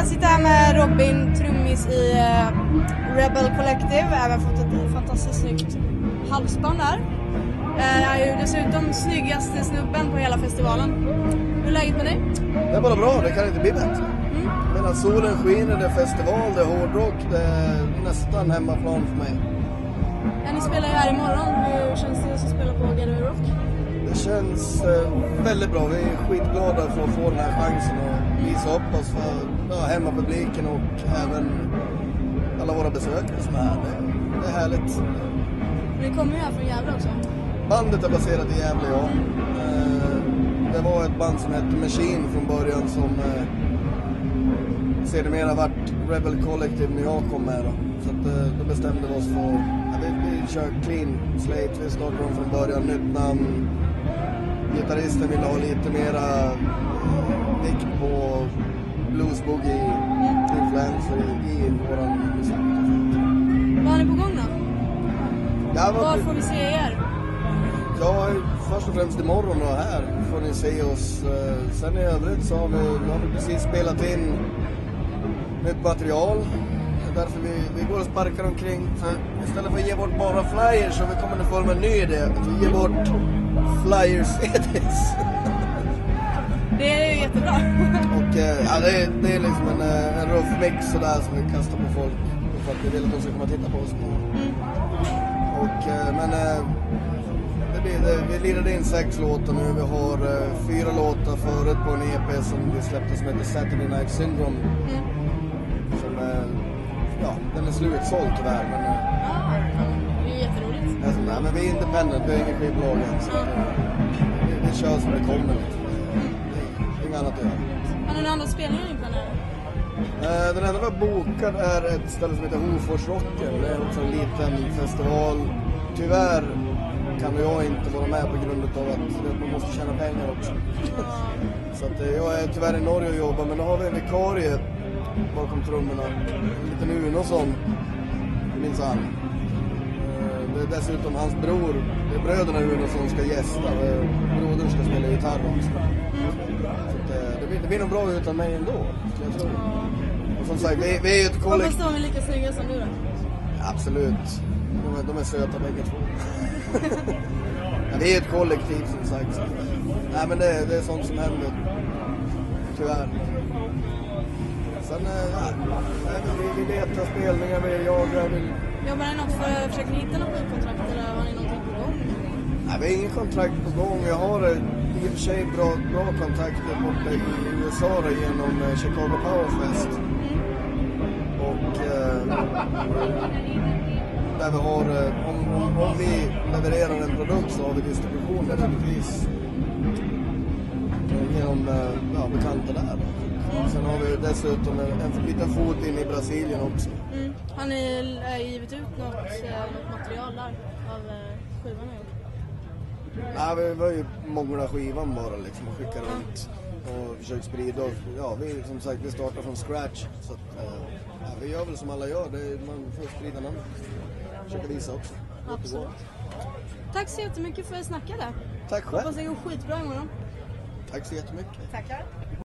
jag sitter här med Robin, trummis i eh, Rebel Collective. Även fått ett fantastiskt snyggt halsband där. Eh, Jag är ju dessutom snyggaste snubben på hela festivalen. Hur är läget med dig? Det är bara bra, det kan inte bli bättre. Medan solen skiner, det är festival, det är hårdrock, det är nästan hemmaplan för mig. Ja, ni spelar ju här imorgon. Hur känns det att spela på Gallery Rock? Känns eh, väldigt bra. Vi är skitglada för att få den här chansen och visa upp oss för ja, hemmapubliken och även alla våra besökare som är här. Det, det är härligt. Ni kommer ju här från Gävle också. Bandet är baserat i Gävle, ja. Eh, Det var ett band som hette Machine från början som eh, sedermera vart Rebel Collective när jag kom med. Då. Så att, eh, då bestämde vi oss för ja, vi, vi kör clean slate. Vi startade om från början, nytt namn. Gitarristen ville ha lite mera eh, vikt på blues boogie influenser i, våran musik. Vad har ni på gång då? Ja, Var vad- får vi se er? Ja, först och främst imorgon och här får ni se oss. Eh, Sen i övrigt så har vi, vi har vi precis spelat in nytt material. Det är därför vi, vi går och sparkar omkring. För istället för att ge bort bara flyers så vi kommer få med en ny idé. Vi ger bort flyers-CDs. Det är ju jättebra. Och eh, ja, det, är, det är liksom en, eh, en rough mix sådär som vi kastar på folk. För att vi vill att de ska komma och titta på oss. Och, men eh, det, vi lirade in sex låtar nu. Vi har fyra låtar förut på en EP som vi släppte som heter Saturday Night Syndrome. Eh, ja, den är slutsåld tyvärr. Men, eh, Ja, det är jätteroligt. alltså, nej, men vi är independent, vi är ingen skivbolag än. Så eh, vi, vi kör som det kommer. Liksom. Det är inget annat att göra. Har ni några andra spelningar ni planerar? Eh, Den enda vi har bokad är ett ställe som heter Hoforsrocken. Det är också en liten festival. Tyvärr kan jag inte vara med på grund av att man måste tjäna pengar också. Så att, eh, jag är tyvärr i Norge och jobbar, men då har vi en vikarie bakom trummorna. En liten Unosson, minsann. Eh, Det är dessutom hans bror, det är bröderna Unosson ska gästa. Eh, Brodern ska spela gitarr också. Så eh, det, blir, det blir nog bra utan mig ändå, jag tro. Och som sagt, vi, vi är ju ett Hoppas kollektiv. de är lika snygga som du då. Absolut. De är, de är söta bägge två. ja, vi är ett kollektiv som sagt. Så. Nej men det, det är sånt som händer. Tyvärr. Sen, eh, nej, men vi, letar spelningar, vi jagar. Vi, Jobbar ni något för, försöker ni hitta något kontrakt eller har ni någonting på gång? nej, vi har ingen kontrakt på gång. Jag har eh, i och för sig bra, bra kontakter borta i USA genom eh, Chicago Power Fest. Och eh, där vi har, eh, om, om, om vi levererar en produkt så har vi distribution naturligtvis. Eh, Genom eh, ja, bekanta där. Sen har vi dessutom en, en liten fot in i Brasilien också. Mm. Har ni eh, givit ut något, eh, något material där av eh, skivan ni? Nej, vi var ju många skivan bara liksom och skicka runt och försökt sprida oss. Ja, vi som sagt vi startar från scratch. Så att, ja, vi gör väl som alla gör, det är, man får sprida namnet. Försöka visa också. Absolut. Tack så jättemycket för snacket där. Tack själv. Hoppas det går skitbra imorgon. Tack så jättemycket. Tackar.